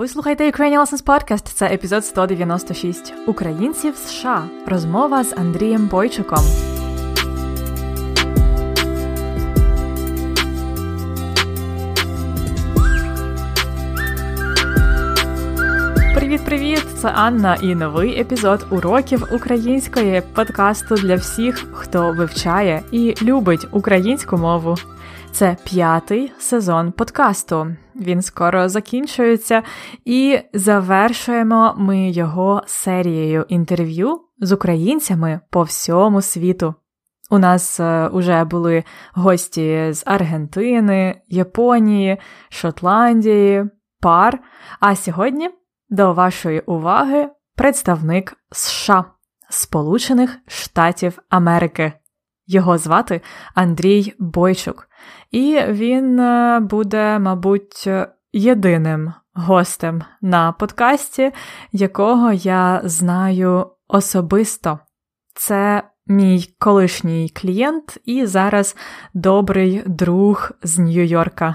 Ви слухаєте Ukrainian Lessons Podcast, Це епізод 196. Українці в США. Розмова з Андрієм Бойчуком. Привіт-привіт! Це Анна і новий епізод уроків української подкасту для всіх, хто вивчає і любить українську мову. Це п'ятий сезон подкасту. Він скоро закінчується, і завершуємо ми його серією інтерв'ю з українцями по всьому світу. У нас е, були гості з Аргентини, Японії, Шотландії, Пар. А сьогодні до вашої уваги представник США Сполучених Штатів Америки. Його звати Андрій Бойчук, і він е, буде, мабуть, єдиним гостем на подкасті, якого я знаю особисто. Це мій колишній клієнт і зараз добрий друг з Нью-Йорка.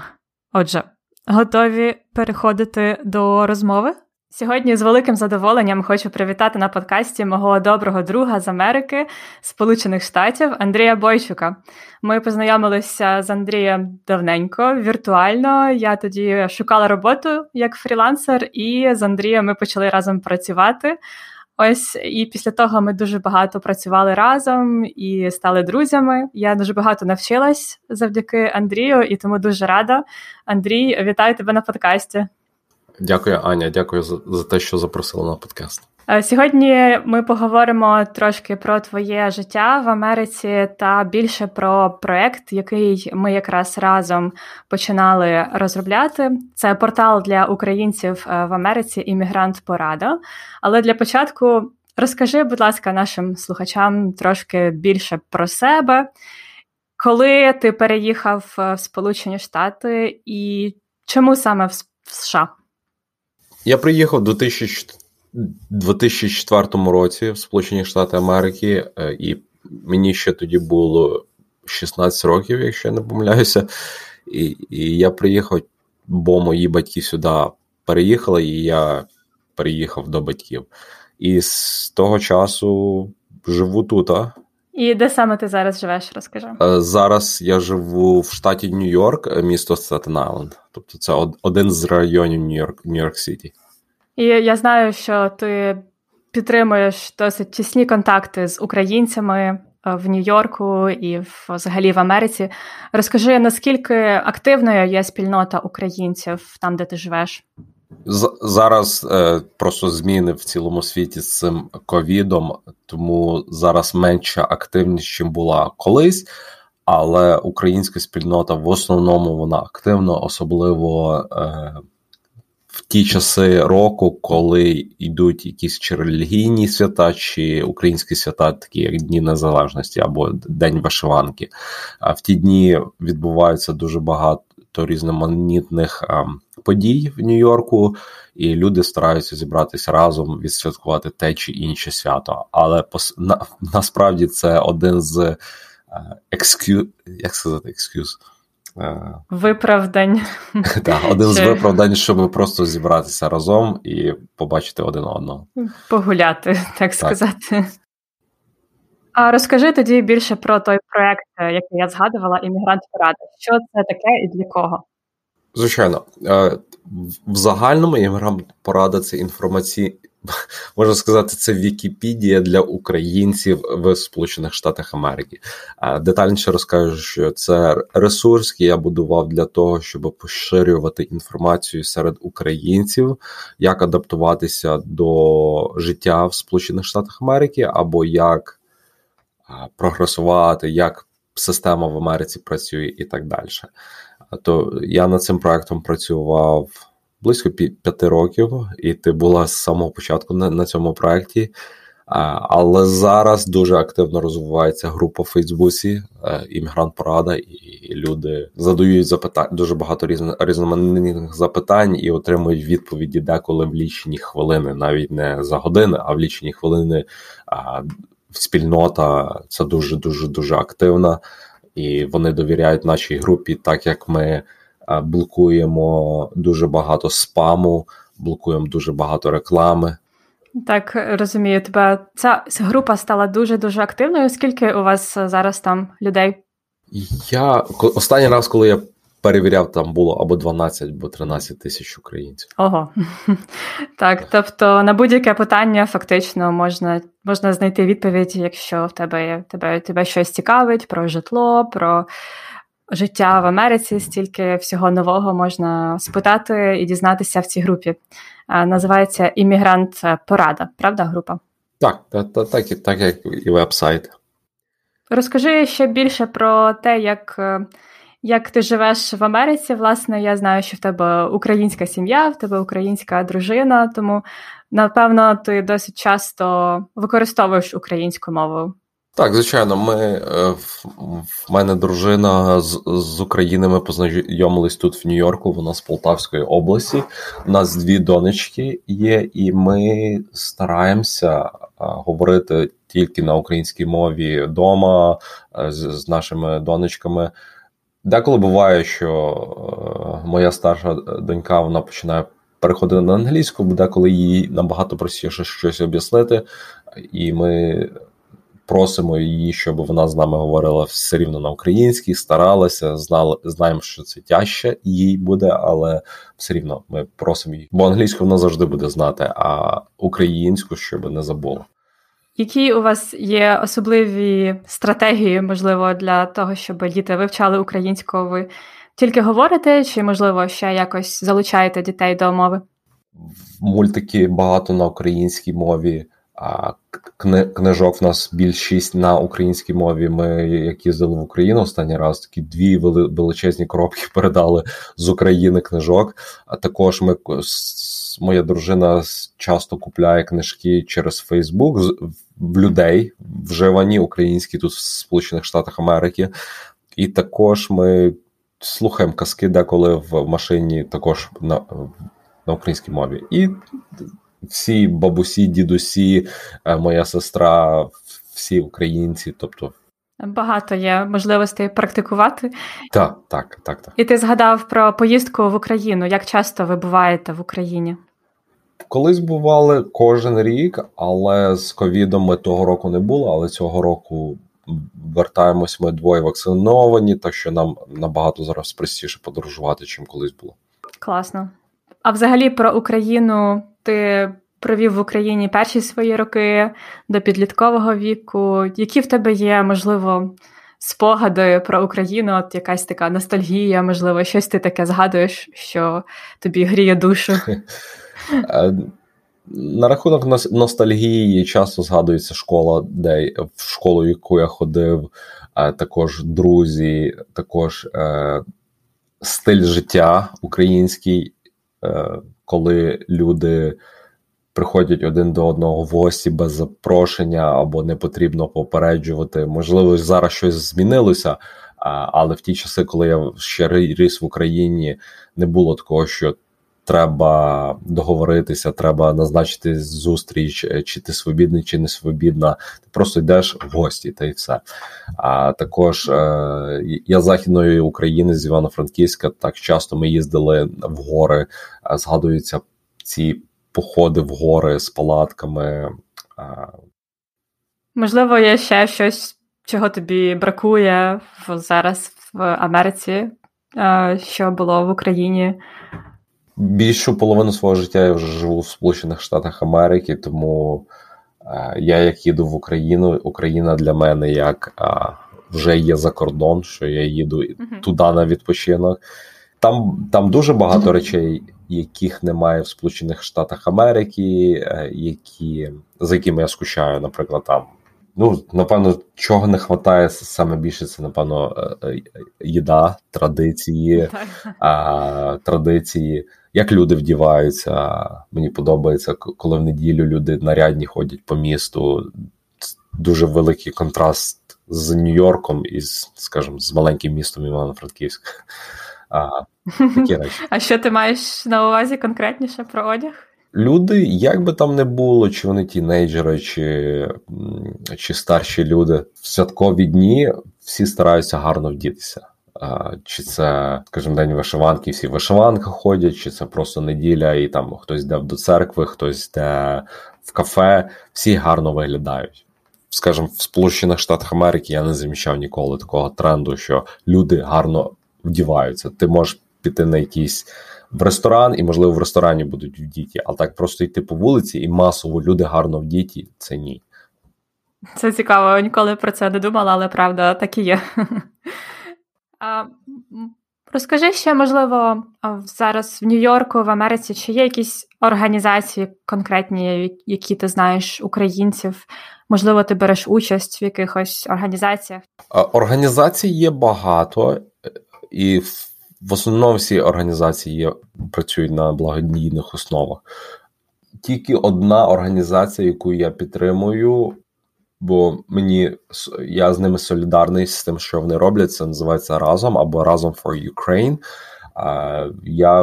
Отже, готові переходити до розмови? Сьогодні з великим задоволенням хочу привітати на подкасті мого доброго друга з Америки, Сполучених Штатів Андрія Бойчука. Ми познайомилися з Андрієм давненько, віртуально. Я тоді шукала роботу як фрілансер, і з Андрієм ми почали разом працювати. Ось і після того ми дуже багато працювали разом і стали друзями. Я дуже багато навчилась завдяки Андрію, і тому дуже рада. Андрій, вітаю тебе на подкасті. Дякую, Аня. Дякую за, за те, що запросила на подкаст. Е, сьогодні ми поговоримо трошки про твоє життя в Америці та більше про проект, який ми якраз разом починали розробляти. Це портал для українців е, в Америці Іммігрант Порада. Але для початку розкажи, будь ласка, нашим слухачам трошки більше про себе, коли ти переїхав е, в Сполучені Штати і чому саме в США? Я приїхав у 2004 році в Сполучені Штати Америки, е, і мені ще тоді було 16 років, якщо я не помиляюся. І, і я приїхав, бо мої батьки сюди переїхали, і я переїхав до батьків. І з того часу живу тут. І де саме ти зараз живеш, розкажи? Е, зараз я живу в штаті Нью-Йорк, місто Статен Айленд. Тобто це один з районів Нью-Йорк Нью-Йорк Сіті. І я знаю, що ти підтримуєш досить тісні контакти з українцями е, в Нью-Йорку і взагалі в Америці. Розкажи, наскільки активною є спільнота українців там, де ти живеш? Зараз е, просто зміни в цілому світі з цим ковідом, тому зараз менша активність, ніж була колись. Але українська спільнота в основному вона активна, особливо е, в ті часи року, коли йдуть якісь чи релігійні свята, чи українські свята, такі як Дні Незалежності або День Вишиванки. А в ті дні відбуваються дуже багато різноманітних а, подій в Нью-Йорку, і люди стараються зібратися разом, відсвяткувати те чи інше свято. Але пос, на, насправді це один з екскю, як сказати, екскюз. Виправдань. Так, один з виправдань, щоб просто зібратися разом і побачити один одного. Погуляти, так, так. сказати. А розкажи тоді більше про той проект, який я згадувала, іммігрант порада. Що це таке і для кого? Звичайно, е, в загальному іммігрант порада це інформаційний можна сказати, це Вікіпедія для українців в Сполучених Штатах Америки. Детальніше розкажу, що це ресурс, який я будував для того, щоб поширювати інформацію серед українців, як адаптуватися до життя в Сполучених Штатах Америки, або як прогресувати, як система в Америці працює і так далі. То я над цим проектом працював близько п'яти років, і ти була з самого початку на, на цьому проєкті. Але зараз дуже активно розвивається група в Фейсбуці, е, іммігрант Порада, і люди задають запитань дуже багато різно, різноманітних запитань і отримують відповіді деколи в лічені хвилини, навіть не за години, а в лічені хвилини. Спільнота це дуже дуже дуже активна, і вони довіряють нашій групі, так як ми блокуємо дуже багато спаму, блокуємо дуже багато реклами. Так, розумію, тебе ця група стала дуже дуже активною. Скільки у вас зараз там людей? Я останній раз, коли я перевіряв, там було або 12, або 13 тисяч українців. Ого. Так, тобто на будь-яке питання фактично можна можна знайти відповідь, якщо в тебе тебе, тебе щось цікавить про житло, про життя в Америці, стільки всього нового можна спитати і дізнатися в цій групі. Називається Іммігрант Порада, правда, група? Так, так, так, так, так як і веб-сайт. Розкажи ще більше про те, як як ти живеш в Америці. Власне, я знаю, що в тебе українська сім'я, в тебе українська дружина, тому напевно ти досить часто використовуєш українську мову. Так, звичайно, ми е, в мене дружина з з України. Ми познайомились тут в Нью-Йорку. Вона з Полтавської області. У нас дві донечки є, і ми стараємося говорити тільки на українській мові вдома е, з, з нашими донечками. Деколи буває, що е, моя старша донька вона починає переходити на англійську, бо деколи їй набагато простіше щось об'яснити, і ми просимо її, щоб вона з нами говорила все рівно на українській, старалася, знали, знаємо, що це тяжче їй буде, але все рівно ми просимо її. Бо англійську вона завжди буде знати, а українську щоб не забула. Які у вас є особливі стратегії, можливо, для того, щоб діти вивчали українську? Ви тільки говорите, чи, можливо, ще якось залучаєте дітей до мови? Мультики багато на українській мові, книжок в нас більшість на українській мові. Ми як їздили в Україну останній раз, такі дві величезні коробки передали з України книжок. А також ми моя дружина часто купляє книжки через Фейсбук в людей, вживані українські тут в Сполучених Штатах Америки, і також ми слухаємо казки деколи в машині, також на, на українській мові. І всі бабусі, дідусі, е, моя сестра, всі українці, тобто. Багато є можливостей практикувати. Так, так, так, так. І ти згадав про поїздку в Україну. Як часто ви буваєте в Україні? Колись бували кожен рік, але з ковідом ми того року не було. Але цього року вертаємось ми двоє вакциновані, так що нам набагато зараз простіше подорожувати, чим колись було. Класно. А взагалі про Україну ти провів в Україні перші свої роки до підліткового віку. Які в тебе є, можливо, спогади про Україну? От якась така ностальгія, можливо, щось ти таке згадуєш, що тобі гріє душу. Е, на рахунок ностальгії часто згадується школа, де в школу, в яку я ходив, е, також друзі, також е, стиль життя український, коли люди приходять один до одного в гості без запрошення або не потрібно попереджувати. Можливо, зараз щось змінилося, але в ті часи, коли я ще ріс в Україні, не було такого, що треба договоритися, треба назначити зустріч, е, чи ти свобідний, чи не свобідна. Ти просто йдеш в гості, та й все. А також е, я західної України з Івано-Франківська. Так часто ми їздили в гори, згадуються ці походи в гори з палатками. Можливо, є ще щось, чого тобі бракує зараз в Америці, що було в Україні. Більшу половину свого життя я вже живу в Сполучених Штатах Америки, тому е, я як їду в Україну, Україна для мене як е, вже є за кордон, що я їду uh-huh. туди на відпочинок. Там там дуже багато речей, яких немає в Сполучених Штатах Америки, е, які, за якими я скучаю, наприклад, там. Ну, напевно, чого не вистачає саме більше, це, напевно, їда, традиції, а, традиції як люди вдіваються. Мені подобається, коли в неділю люди нарядні ходять по місту. Дуже великий контраст з Нью-Йорком і, скажімо, з маленьким містом Івано-Франківськ. А, такі речі. А що ти маєш на увазі конкретніше про одяг? Люди, як би там не було, чи вони тінейджери, чи чи старші люди, в святкові дні всі стараються гарно вдітися. Чи це, скажімо, день вишиванки, всі вишиванки ходять, чи це просто неділя, і там хтось йде до церкви, хтось йде в кафе, всі гарно виглядають. Скажімо, в Сполучених Штатах Америки я не замічав ніколи такого тренду, що люди гарно вдіваються. Ти можеш піти на якийсь в ресторан, і, можливо, в ресторані будуть вдіті, а так просто йти по вулиці і масово люди гарно вдіті це ні. Це цікаво, ніколи про це не думала, але правда так і є. Розкажи ще, можливо, зараз в Нью-Йорку, в Америці, чи є якісь організації конкретні, які ти знаєш українців? Можливо, ти береш участь в якихось організаціях? Організацій є багато, і в основному всі організації є, працюють на благодійних основах. Тільки одна організація, яку я підтримую, бо мені я з ними солідарний з тим, що вони роблять. Це називається разом або разом for Ukraine. Я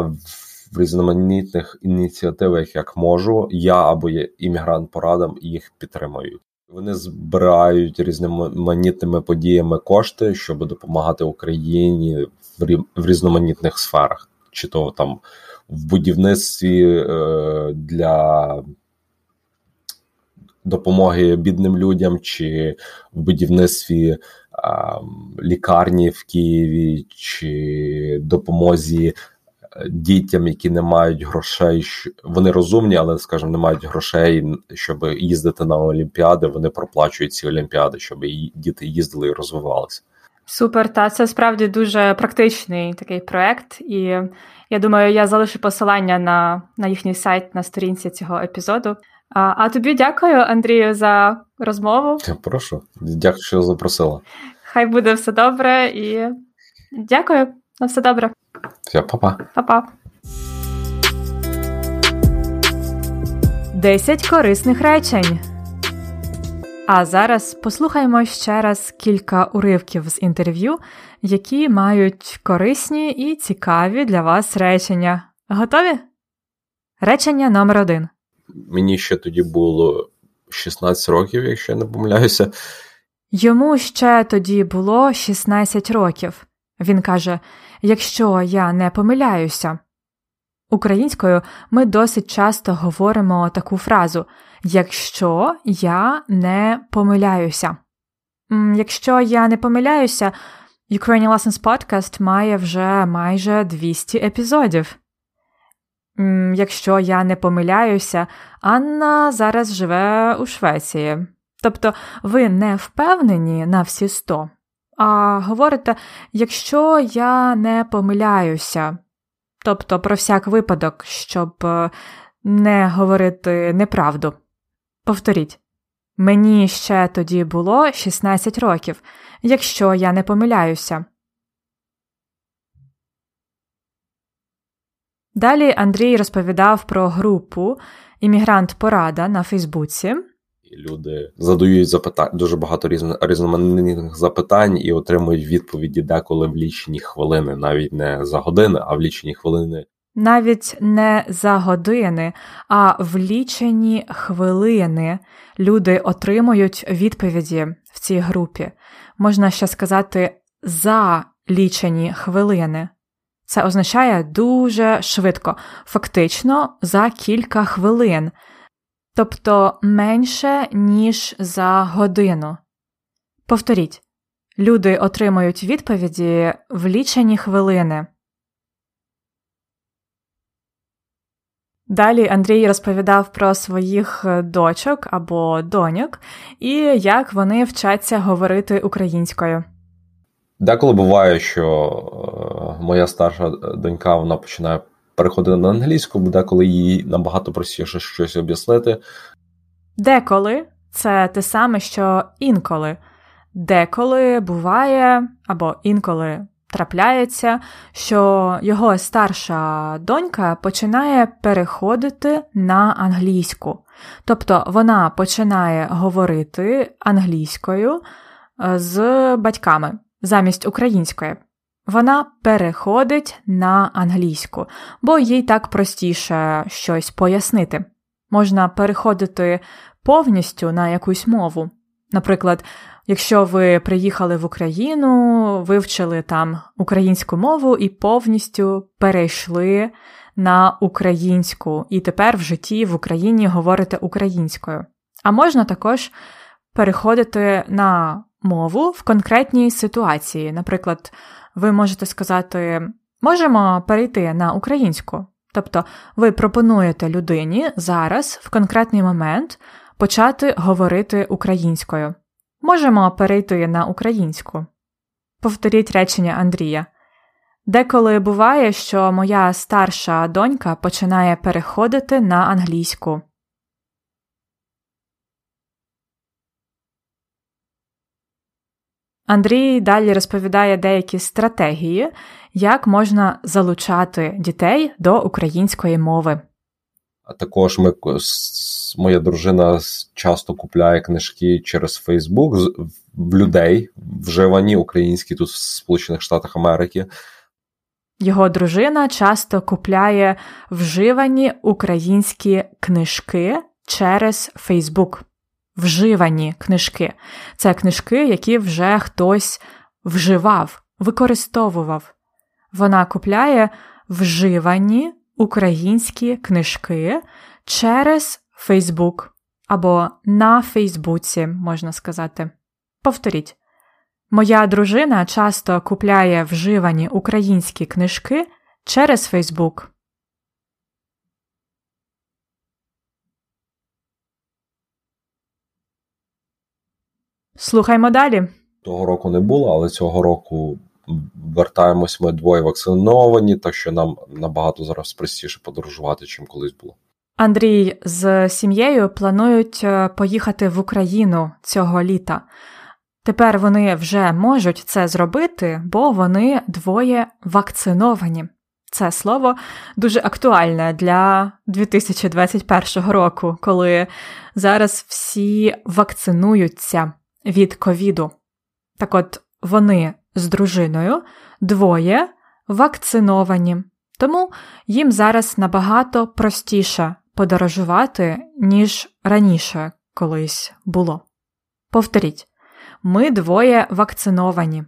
в різноманітних ініціативах, як можу, я або є іммігрант порадам їх підтримують. Вони збирають різноманітними подіями кошти, щоб допомагати Україні в різноманітних сферах, чи то там в будівництві е, для допомоги бідним людям, чи в будівництві лікарні в Києві, чи допомозі е, дітям, які не мають грошей. Вони розумні, але, скажімо, не мають грошей, щоб їздити на Олімпіади. Вони проплачують ці олімпіади, щоб діти їздили і розвивалися. Супер, та це справді дуже практичний такий проект, і я думаю, я залишу посилання на на їхній сайт на сторінці цього епізоду. А а тобі дякую, Андрію, за розмову. Я прошу, дякую, що запросила. Хай буде все добре і дякую. На все добре. Все, па-па. Па-па. Десять корисних речень. А зараз послухаємо ще раз кілька уривків з інтерв'ю, які мають корисні і цікаві для вас речення. Готові? Речення номер один. Мені ще тоді було 16 років, якщо я не помиляюся. Йому ще тоді було 16 років. Він каже: Якщо я не помиляюся. Українською ми досить часто говоримо таку фразу якщо я не помиляюся. Якщо я не помиляюся, Ukrainian Lessons Podcast має вже майже 200 епізодів. Якщо я не помиляюся, Анна зараз живе у Швеції. Тобто ви не впевнені на всі 100, а говорите, якщо я не помиляюся, тобто про всяк випадок, щоб е, не говорити неправду. Повторіть, мені ще тоді було 16 років, якщо я не помиляюся. Далі Андрій розповідав про групу Іммігрант Порада на Фейсбуці. Люди задають запитань дуже багато різноманітних запитань і отримують відповіді деколи в лічені хвилини, навіть не за години, а в лічені хвилини навіть не за години, а в лічені хвилини люди отримують відповіді в цій групі. Можна ще сказати за лічені хвилини. Це означає дуже швидко, фактично за кілька хвилин, тобто менше, ніж за годину. Повторіть, люди отримують відповіді в лічені хвилини. Далі Андрій розповідав про своїх е, дочок або доньок і як вони вчаться говорити українською. Деколи буває, що е, моя старша донька вона починає переходити на англійську, бо деколи їй набагато простіше щось об'яснити. Деколи це те саме, що інколи. Деколи буває або інколи трапляється, що його старша донька починає переходити на англійську. Тобто вона починає говорити англійською е, з батьками замість української. Вона переходить на англійську, бо їй так простіше щось пояснити. Можна переходити повністю на якусь мову. Наприклад, Якщо ви приїхали в Україну, вивчили там українську мову і повністю перейшли на українську, і тепер в житті в Україні говорите українською. А можна також переходити на мову в конкретній ситуації. Наприклад, ви можете сказати, можемо перейти на українську. Тобто ви пропонуєте людині зараз, в конкретний момент, почати говорити українською. Можемо перейти на українську. Повторіть речення Андрія. Деколи буває, що моя старша донька починає переходити на англійську. Андрій далі розповідає деякі стратегії, як можна залучати дітей до української мови. А також ми моя дружина часто купляє книжки через Фейсбук в людей, вживані українські тут в Сполучених Штатах Америки. Його дружина часто купляє вживані українські книжки через Фейсбук. Вживані книжки. Це книжки, які вже хтось вживав, використовував. Вона купляє вживані українські книжки через Фейсбук або на Фейсбуці, можна сказати. Повторіть. Моя дружина часто купляє вживані українські книжки через Фейсбук. Слухаймо далі. Того року не було, але цього року вертаємось ми двоє вакциновані, так що нам набагато зараз простіше подорожувати, чим колись було. Андрій з сім'єю планують е, поїхати в Україну цього літа. Тепер вони вже можуть це зробити, бо вони двоє вакциновані. Це слово дуже актуальне для 2021 року, коли зараз всі вакцинуються від ковіду. Так от вони з дружиною двоє вакциновані, тому їм зараз набагато простіше подорожувати, ніж раніше колись було. Повторіть, ми двоє вакциновані.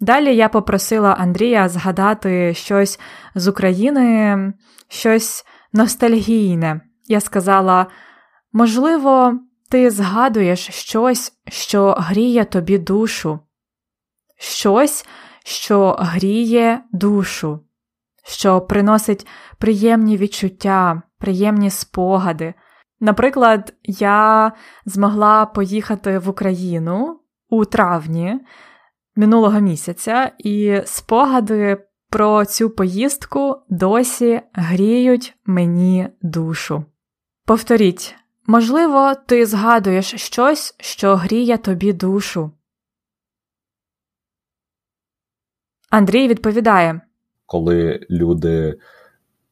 Далі я попросила Андрія згадати щось з України, щось ностальгійне. Я сказала, можливо, ти згадуєш щось, що гріє тобі душу, щось, що гріє душу, що приносить приємні відчуття, приємні спогади. Наприклад, я змогла поїхати в Україну у травні минулого місяця, і спогади про цю поїздку досі гріють мені душу. Повторіть, можливо, ти згадуєш щось, що гріє тобі душу. Андрій відповідає Коли люди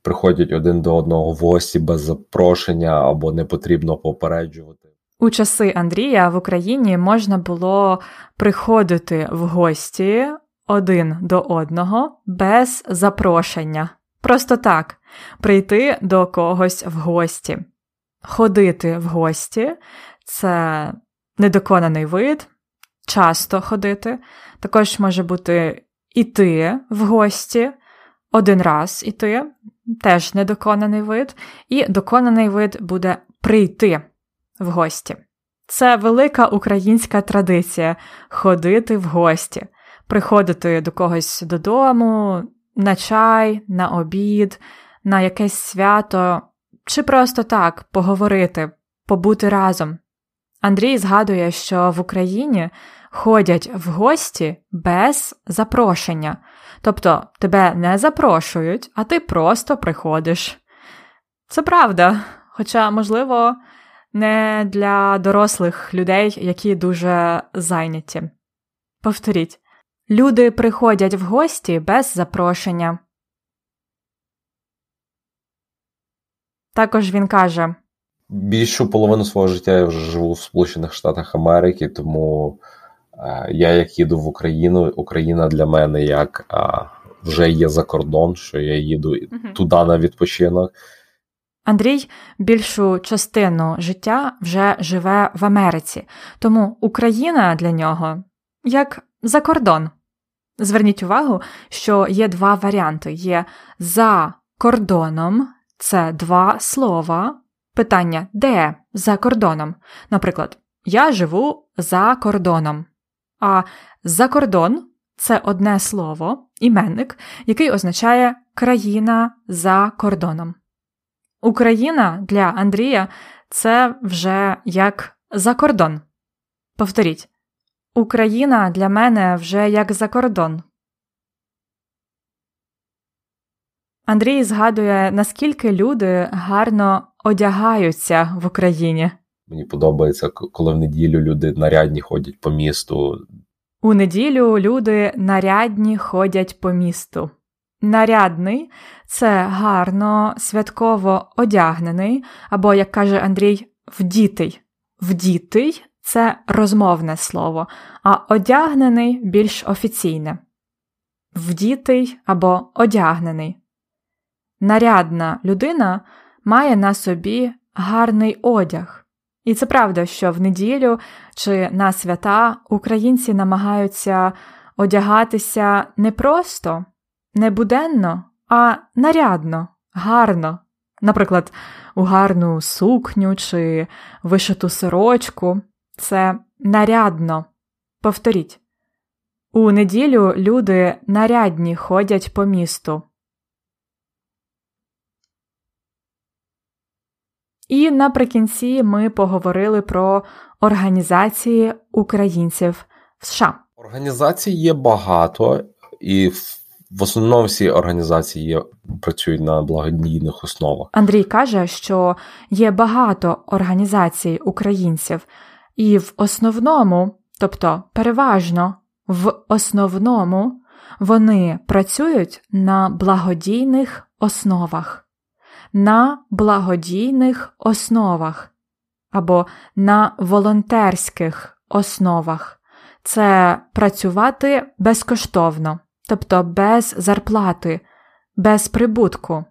приходять один до одного в гості без запрошення або не потрібно попереджувати. У часи Андрія в Україні можна було приходити в гості один до одного без запрошення. Просто так прийти до когось в гості. Ходити в гості це недоконаний вид, часто ходити. Також може бути іти в гості, один раз іти, теж недоконаний вид, і доконаний вид буде прийти в гості. Це велика українська традиція ходити в гості, приходити до когось додому, на чай, на обід, на якесь свято, чи просто так поговорити, побути разом. Андрій згадує, що в Україні ходять в гості без запрошення, тобто тебе не запрошують, а ти просто приходиш. Це правда, хоча, можливо, не для дорослих людей, які дуже зайняті. Повторіть, люди приходять в гості без запрошення. Також він каже більшу половину свого життя я вже живу в Сполучених Штатах Америки, тому е, я як їду в Україну, Україна для мене як е, вже є за кордон, що я їду uh-huh. туди на відпочинок. Андрій більшу частину життя вже живе в Америці, тому Україна для нього як за кордон. Зверніть увагу, що є два варіанти: є за кордоном це два слова. Питання де за кордоном? Наприклад, я живу за кордоном. А за кордон це одне слово, іменник, який означає країна за кордоном. Україна для Андрія це вже як за кордон. Повторіть, Україна для мене вже як за кордон. Андрій згадує, наскільки люди гарно одягаються в Україні. Мені подобається, коли в неділю люди нарядні ходять по місту. У неділю люди нарядні ходять по місту. Нарядний це гарно, святково одягнений, або, як каже Андрій, вдітий. Вдітий це розмовне слово, а одягнений більш офіційне. Вдітий або одягнений. Нарядна людина має на собі гарний одяг. І це правда, що в неділю чи на свята українці намагаються одягатися не просто, не буденно, а нарядно, гарно. Наприклад, у гарну сукню чи вишиту сорочку. Це нарядно. Повторіть. У неділю люди нарядні ходять по місту. І наприкінці ми поговорили про організації українців в США. Організацій є багато, і в основному всі організації є, працюють на благодійних основах. Андрій каже, що є багато організацій українців, і в основному, тобто переважно в основному, вони працюють на благодійних основах на благодійних основах або на волонтерських основах. Це працювати безкоштовно, тобто без зарплати, без прибутку.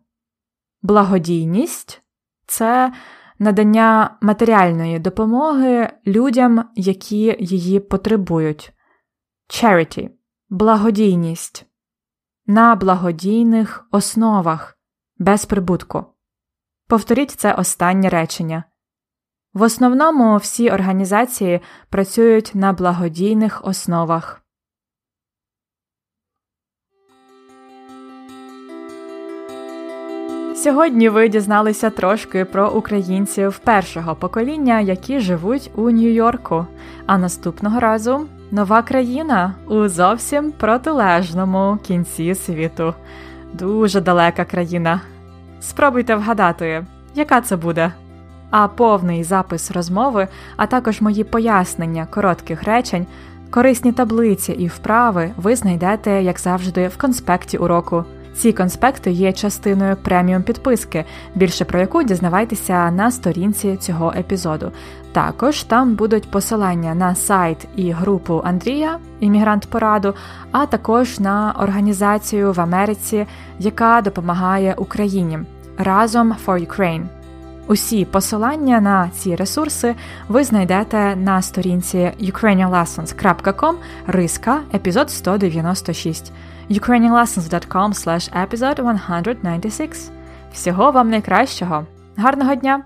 Благодійність це надання матеріальної допомоги людям, які її потребують. Charity – благодійність на благодійних основах без прибутку. Повторіть це останнє речення. В основному всі організації працюють на благодійних основах. Сьогодні ви дізналися трошки про українців першого покоління, які живуть у Нью-Йорку. А наступного разу нова країна у зовсім протилежному кінці світу. Дуже далека країна. Спробуйте вгадати, яка це буде. А повний запис розмови, а також мої пояснення коротких речень, корисні таблиці і вправи ви знайдете, як завжди, в конспекті уроку. Ці конспекти є частиною преміум підписки, більше про яку дізнавайтеся на сторінці цього епізоду. Також там будуть посилання на сайт і групу Андрія, іммігрант пораду, а також на організацію в Америці, яка допомагає Україні разом for Ukraine. Усі посилання на ці ресурси ви знайдете на сторінці ukrainianlessons.com риска епізод 196 ukrainianlessons.com slash episode 196. Всього вам найкращого. Гарного дня!